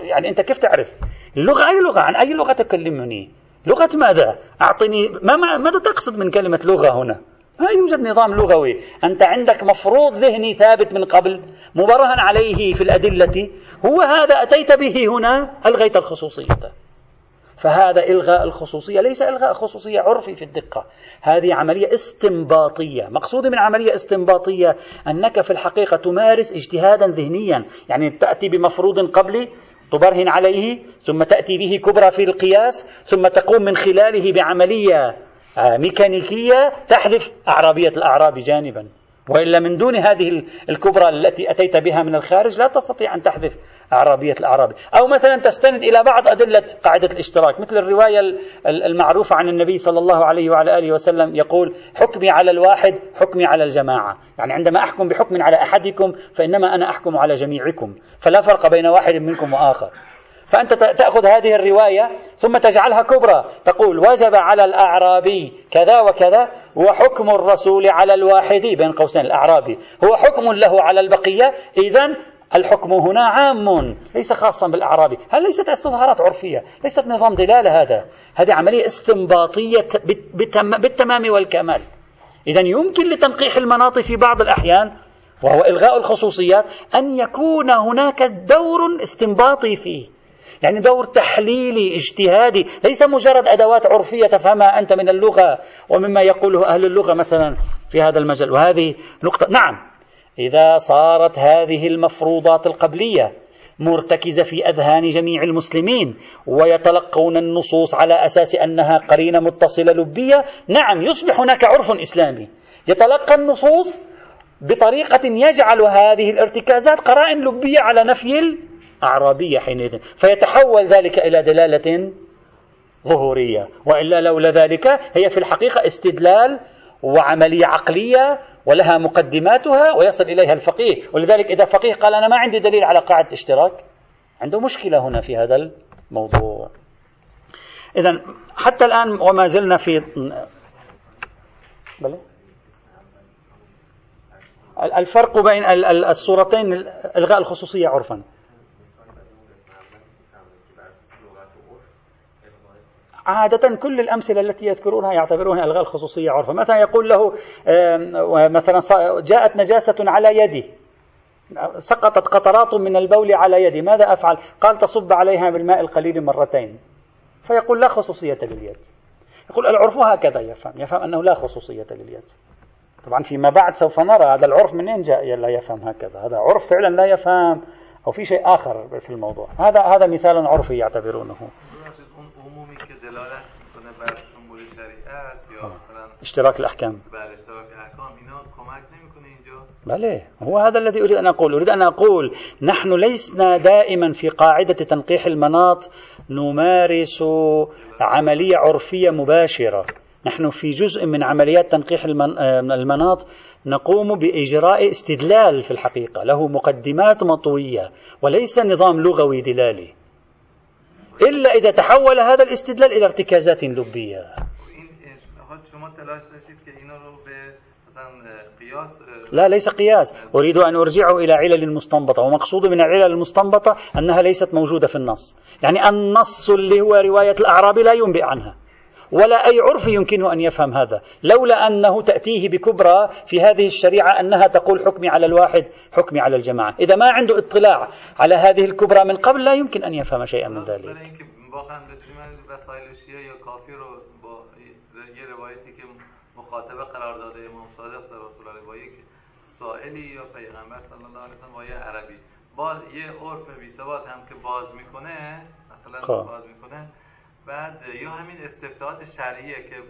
S1: يعني أنت كيف تعرف؟ اللغة أي لغة؟ عن أي لغة تكلمني؟ لغة ماذا؟ أعطني ما ماذا تقصد من كلمة لغة هنا؟ ما يوجد نظام لغوي. أنت عندك مفروض ذهني ثابت من قبل مبرهن عليه في الأدلة. هو هذا أتيت به هنا ألغيت الخصوصية. فهذا إلغاء الخصوصية ليس إلغاء خصوصية عرفي في الدقة. هذه عملية استنباطية. مقصود من عملية استنباطية أنك في الحقيقة تمارس اجتهادا ذهنيا. يعني تأتي بمفروض قبلي تبرهن عليه ثم تأتي به كبرى في القياس ثم تقوم من خلاله بعملية آه، ميكانيكية تحذف أعرابية الأعراب جانبا. وإلا من دون هذه الكبرى التي أتيت بها من الخارج لا تستطيع أن تحذف أعرابية الأعرابي. أو مثلا تستند إلى بعض أدلة قاعدة الاشتراك مثل الرواية المعروفة عن النبي صلى الله عليه وعلى آله وسلم يقول حكمي على الواحد حكمي على الجماعة. يعني عندما أحكم بحكم على أحدكم فإنما أنا أحكم على جميعكم. فلا فرق بين واحد منكم وآخر. فأنت تأخذ هذه الرواية ثم تجعلها كبرى. تقول وجب على الأعرابي كذا وكذا وحكم الرسول على الواحد بين قوسين الأعرابي. هو حكم له على البقية إذا الحكم هنا عام. ليس خاصا بالأعرابي. هل ليست استظهارات عرفية؟ ليست نظام دلالة هذا. هذه عملية استنباطية بالتمام والكمال. إذا يمكن لتنقيح المناط في بعض الأحيان وهو إلغاء الخصوصيات أن يكون هناك دور استنباطي فيه. يعني دور تحليلي اجتهادي. ليس مجرد أدوات عرفية تفهمها أنت من اللغة ومما يقوله أهل اللغة مثلا في هذا المجال. وهذه نقطة. نعم إذا صارت هذه المفروضات القبلية مرتكزة في أذهان جميع المسلمين ويتلقون النصوص على أساس أنها قرينة متصلة لبية نعم يصبح هناك عرف إسلامي. يتلقى النصوص بطريقة يجعل هذه الارتكازات قرائن لبية على نفي أعرابية حينئذ. فيتحول ذلك إلى دلالة ظهورية. وإلا لولا ذلك هي في الحقيقة استدلال وعملية عقلية ولها مقدماتها ويصل إليها الفقيه. ولذلك إذا فقيه قال أنا ما عندي دليل على قاعدة اشتراك عنده مشكلة هنا في هذا الموضوع. إذا حتى الآن وما زلنا في بلي؟ الفرق بين الصورتين إلغاء الخصوصية عرفا. عادة كل الأمثلة التي يذكرونها يعتبرونها إلغاء الخصوصية عرفا مثلا يقول له مثلا جاءت نجاسة على يدي. سقطت قطرات من البول على يدي. ماذا أفعل؟ قال تصب عليها بالماء القليل مرتين. فيقول لا خصوصية لليد. يقول العرف هكذا يفهم. يفهم أنه لا خصوصية لليد. طبعا فيما بعد سوف نرى هذا العرف منين جاء. لا يفهم هكذا. هذا عرف فعلا لا يفهم. أو في شيء آخر في الموضوع. هذا هذا مثال عرفي يعتبرونه. اشتراك الأحكام بله هو هذا الذي أريد أن أقول. أريد أن أقول نحن لسنا دائما في قاعدة تنقيح المناط نمارس عملية عرفية مباشرة. نحن في جزء من عمليات تنقيح المناط نقوم بإجراء استدلال في الحقيقة. له مقدمات مطوية وليس نظام لغوي دلالي. إلا إذا تحول هذا الاستدلال إلى ارتكازات لبية. لا ليس قياس. أريد أن أرجعه إلى علل مستنبطة ومقصود من العلل المستنبطة أنها ليست موجودة في النص. يعني النص اللي هو رواية الأعرابي لا ينبئ عنها. ولا أي عرف يمكنه أن يفهم هذا. لولا أنه تأتيه بكبرى في هذه الشريعة أنها تقول حكمي على الواحد حكمي على الجماعة. إذا ما عنده اطلاع على هذه الكبرى من قبل لا يمكن أن يفهم شيئا من ذلك. مخاطبه قرار داده امام صادق رسول الله با یک سائلی یا پیغمبر صلی الله علیه و با یه عربی. با یه عرف بی هم که باز می‌کنه مثلا خب. باز می‌کنه. بعد یا همین استفتاحات شرعیه که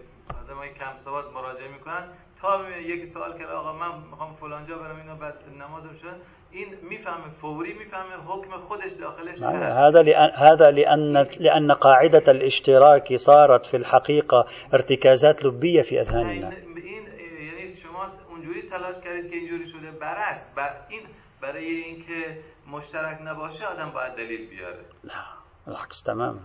S1: آدمای کم سواد مراجعه می‌کنن. تا یکی سوال کرد آقا من می‌خوام فلانجا برم اینو بعد نمازم شد این میفهمه فوری میفهمه حکم خودش داخلش هذا لأن هذا لأن لأن قاعدة الاشتراك صارت في الحقيقة ارتكازات لبية في أذهاننا. این
S3: یعنی شما اونجوری تلاش کردید که اینجوری شده برعکس بر این برای اینکه مشترک نباشه آدم باید دلیل بیاره.
S1: لا العكس تماما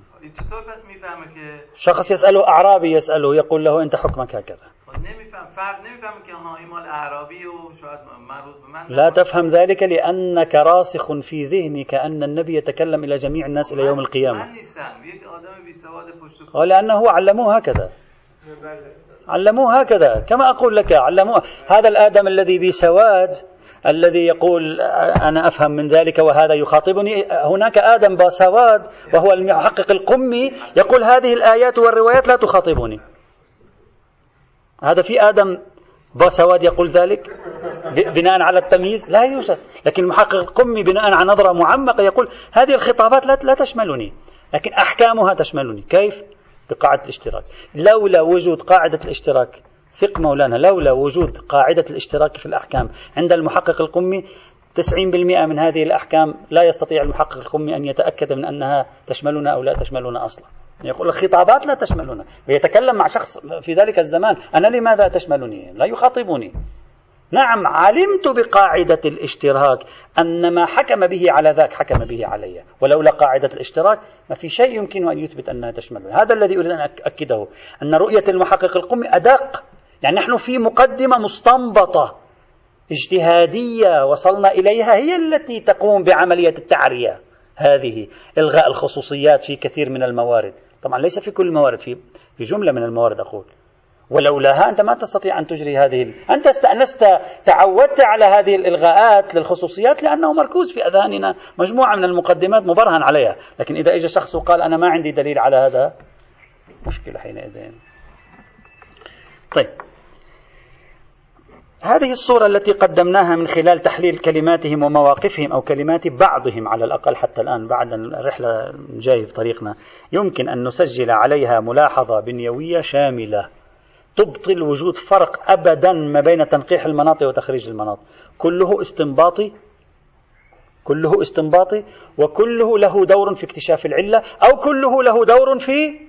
S1: شخص يسأله أعرابي يسأله يقول له أنت حكمك هكذا. لا تفهم ذلك لأنك راسخ في ذهنك أن النبي يتكلم إلى جميع الناس إلى يوم القيامة. ولأنه علموه هكذا. علموه هكذا. كما أقول لك علموه. هذا الآدم الذي بسواد الذي يقول أنا أفهم من ذلك وهذا يخاطبني. هناك آدم باسواد وهو المحقق القمي يقول هذه الآيات والروايات لا تخاطبني. هذا في آدم باسواد يقول ذلك؟ بناء على التمييز؟ لا يوجد. لكن المحقق القمي بناء على نظرة معمقة يقول هذه الخطابات لا, لا تشملني. لكن أحكامها تشملني. كيف؟ بقاعدة الاشتراك. لولا وجود قاعدة الاشتراك ثق مولانا لولا وجود قاعدة الاشتراك في الأحكام عند المحقق القمي 90% من هذه الأحكام لا يستطيع المحقق القمي أن يتأكد من أنها تشملنا أو لا تشملنا أصلا. يقول الخطابات لا تشملنا ويتكلم مع شخص في ذلك الزمان. أنا لماذا تشملني؟ لا يخاطبني. نعم علمت بقاعدة الاشتراك. أن ما حكم به على ذاك حكم به علي. ولولا قاعدة الاشتراك ما في شيء يمكن أن يثبت أنها تشمل. هذا الذي أريد أن أكده. أن رؤية المحقق القمي أدق. يعني نحن في مقدمة مستنبطة اجتهادية وصلنا إليها هي التي تقوم بعملية التعرية. هذه إلغاء الخصوصيات في كثير من الموارد. طبعا ليس في كل الموارد في في جملة من الموارد أقول. ولولاها أنت ما تستطيع أن تجري هذه أنت استأنست تعودت على هذه الإلغاءات للخصوصيات لأنه مركوز في أذهاننا مجموعة من المقدمات مبرهن عليها. لكن إذا إجا شخص وقال أنا ما عندي دليل على هذا مشكلة حينئذ. طيب. هذه الصورة التي قدمناها من خلال تحليل كلماتهم ومواقفهم أو كلمات بعضهم على الأقل حتى الآن بعد الرحلة جاي في طريقنا يمكن أن نسجل عليها ملاحظة بنيوية شاملة تبطل وجود فرق أبدا ما بين تنقيح المناطق وتخريج المناطق. كله استنباطي كله استنباطي وكله له دور في اكتشاف العلة أو كله له دور في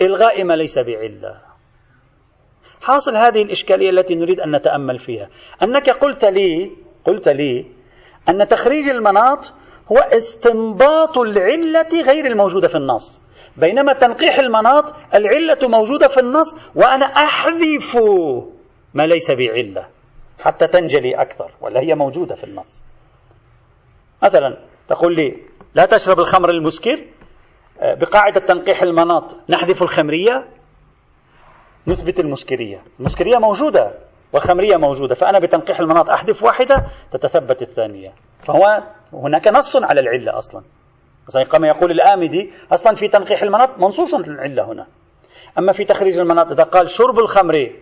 S1: إلغاء ما ليس بعلة. حاصل هذه الإشكالية التي نريد أن نتأمل فيها. أنك قلت لي قلت لي أن تخريج المناط هو استنباط العلة غير الموجودة في النص. بينما تنقيح المناط العلة موجودة في النص وأنا أحذف ما ليس بعلة حتى تنجلي أكثر ولا هي موجودة في النص. مثلا تقول لي لا تشرب الخمر المسكر؟ آه، بقاعدة تنقيح المناط نحذف الخمرية؟ نثبت المسكرية. المسكرية موجودة والخمرية موجودة فأنا بتنقيح المناط أحذف واحدة تتثبت الثانية. فهو هناك نص على العلة أصلا. كما يقول الآمدي أصلا في تنقيح المناط منصوص العلة هنا. أما في تخريج المناط إذا قال شرب الخمر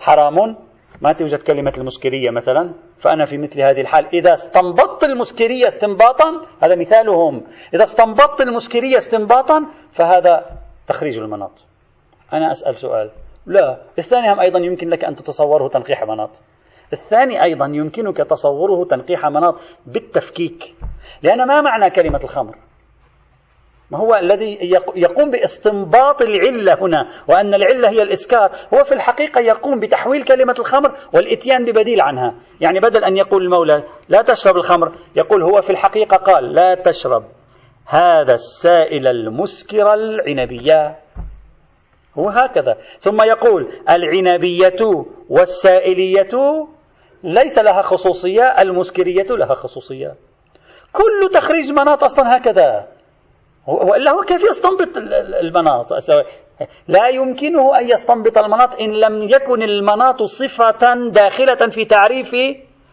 S1: حرام ما توجد كلمة المسكرية مثلا. فأنا في مثل هذه الحال إذا استنبطت المسكرية استنباطا هذا مثالهم. إذا استنبطت المسكرية استنباطا فهذا تخريج المناط. أنا أسأل سؤال. لا الثاني هم أيضا يمكن لك أن تتصوره تنقيح مناط. الثاني أيضا يمكنك تصوره تنقيح مناط بالتفكيك لأن ما معنى كلمة الخمر؟ ما هو الذي يقوم باستنباط العلة هنا وأن العلة هي الإسكار. هو في الحقيقة يقوم بتحويل كلمة الخمر والإتيان ببديل عنها. يعني بدل أن يقول المولى لا تشرب الخمر يقول هو في الحقيقة قال لا تشرب هذا السائل المسكر العنبية. هو هكذا. ثم يقول العنبية والسائلية ليس لها خصوصية المسكرية لها خصوصية. كل تخريج مناط أصلا هكذا. وإلا هو كيف يستنبط المناط؟ لا يمكنه أن يستنبط المناط إن لم يكن المناط صفة داخلة في تعريف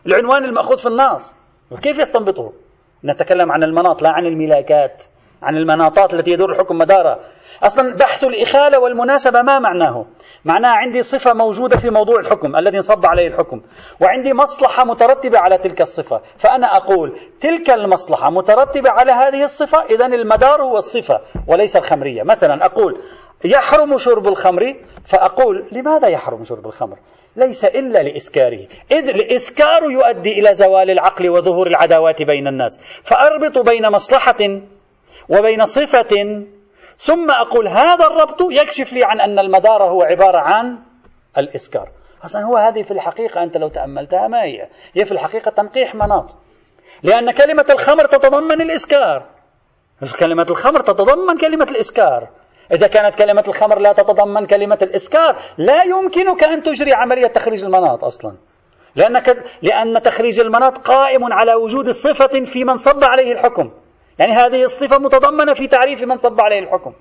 S1: العنوان المأخوذ في النص كيف يستنبطه؟ نتكلم عن المناط لا عن الملاكات. عن المناطات التي يدور الحكم مدارها. أصلا بحث الإخالة والمناسبة ما معناه؟ معناه عندي صفة موجودة في موضوع الحكم الذي انصب عليه الحكم وعندي مصلحة مترتبة على تلك الصفة. فأنا أقول تلك المصلحة مترتبة على هذه الصفة إذا المدار هو الصفة وليس الخمرية. مثلا أقول يحرم شرب الخمر فأقول لماذا يحرم شرب الخمر؟ ليس إلا لإسكاره. إذ الإسكار يؤدي إلى زوال العقل وظهور العداوات بين الناس. فأربط بين مصلحة وبين صفة ثم أقول هذا الربط يكشف لي عن أن المدار هو عبارة عن الإسكار. أصلا هو هذه في الحقيقة أنت لو تأملتها ما هي؟ هي في الحقيقة تنقيح مناط. لأن كلمة الخمر تتضمن الإسكار. كلمة الخمر تتضمن كلمة الإسكار. إذا كانت كلمة الخمر لا تتضمن كلمة الإسكار لا يمكنك أن تجري عملية تخريج المناط أصلا. لأنك لأن تخريج المناط قائم على وجود صفة في من صب عليه الحكم. يعني هذه الصفة متضمنة في تعريف من صب عليه الحكم.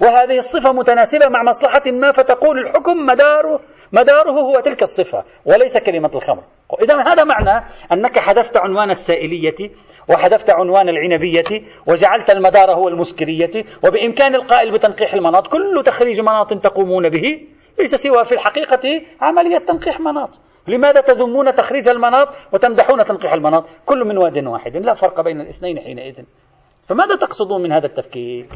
S1: وهذه الصفة متناسبة مع مصلحة ما فتقول الحكم مداره مداره هو تلك الصفة وليس كلمة الخمر. إذا هذا معنى أنك حذفت عنوان السائلية وحذفت عنوان العنبية وجعلت المدار هو المسكرية وبإمكان القائل بتنقيح المناط كل تخريج مناط تقومون به ليس سوى في الحقيقة عملية تنقيح مناط. لماذا تذمون تخريج المناط وتمدحون تنقيح المناط؟ كل من واد واحد. لا فرق بين الاثنين حينئذ. فماذا تقصدون من هذا التفكير؟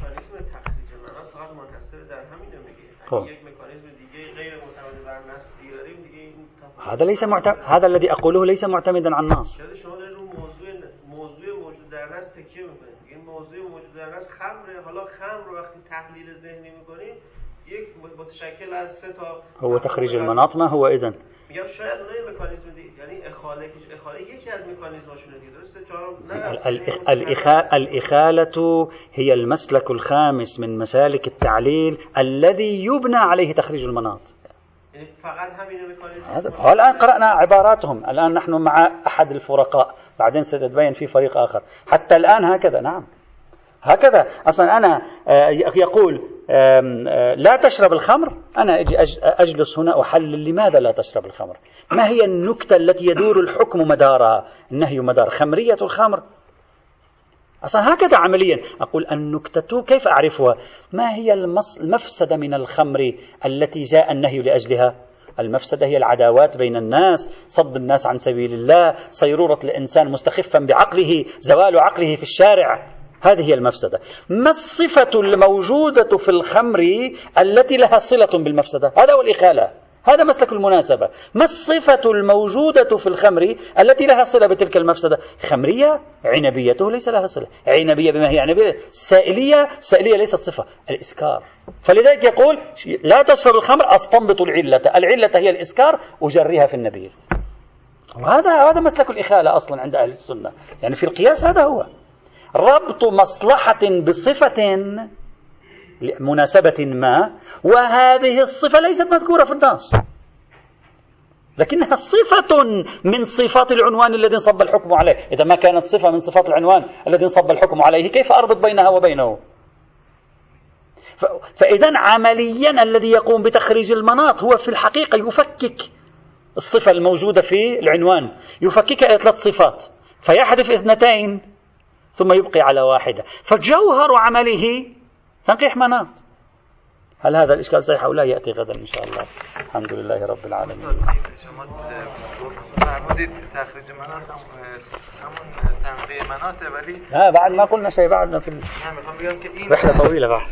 S1: هذا ليس معتمد هذا الذي أقوله ليس معتمدا على النص هو تخريج المناط ما هو إذن؟ میگم شاید اونها مکانیزم یعنی اخاله اخاله یکی از مکانیزماشونه دیگه درسته؟ الإخالة هي المسلك الخامس من مسالك التعليل الذي يبنى عليه تخريج المناط. هذا الآن قرأنا عباراتهم. الآن نحن مع أحد الفرقاء. بعدين ستتبين في فريق آخر. حتى الآن هكذا نعم. هكذا. أصلا أنا آه، يقول آه، لا تشرب الخمر. أنا أجي أجلس هنا أحلل لماذا لا تشرب الخمر؟ ما هي النكتة التي يدور الحكم مدارها؟ النهي مدار. خمرية الخمر. أصلا هكذا عمليا. أقول النكتة كيف أعرفها؟ ما هي المفسدة من الخمر التي جاء النهي لأجلها؟ المفسدة هي العداوات بين الناس صد الناس عن سبيل الله صيرورة الإنسان مستخفا بعقله زوال عقله في الشارع. هذه هي المفسدة. ما الصفة الموجودة في الخمر التي لها صلة بالمفسدة؟ هذا هو الإخالة. هذا مسلك المناسبة. ما الصفة الموجودة في الخمر التي لها صلة بتلك المفسدة؟ خمرية عنبيته ليس لها صلة. عنبية بما هي عنبية. سائلية سائلية ليست صفة. الإسكار. فلذلك يقول لا تشرب الخمر أستنبط العلة. العلة هي الإسكار أجريها في النبيذ. وهذا هذا مسلك الإخالة أصلا عند أهل السنة. يعني في القياس هذا هو. ربط مصلحة بصفة لمناسبة ما وهذه الصفة ليست مذكورة في النص. لكنها صفة من صفات العنوان الذي انصب الحكم عليه. إذا ما كانت صفة من صفات العنوان الذي انصب الحكم عليه كيف أربط بينها وبينه؟ فإذا عمليا الذي يقوم بتخريج المناط هو في الحقيقة يفكك الصفة الموجودة في العنوان. يفككها إلى ثلاث صفات. فيحذف اثنتين. ثم يبقي على واحدة. فجوهر عمله تنقيح مناط. هل هذا الإشكال صحيح أو لا؟ يأتي غدا إن شاء الله. الحمد لله رب العالمين. ها بعد ما قلنا شيء بعدنا في رحلة طويلة بعد.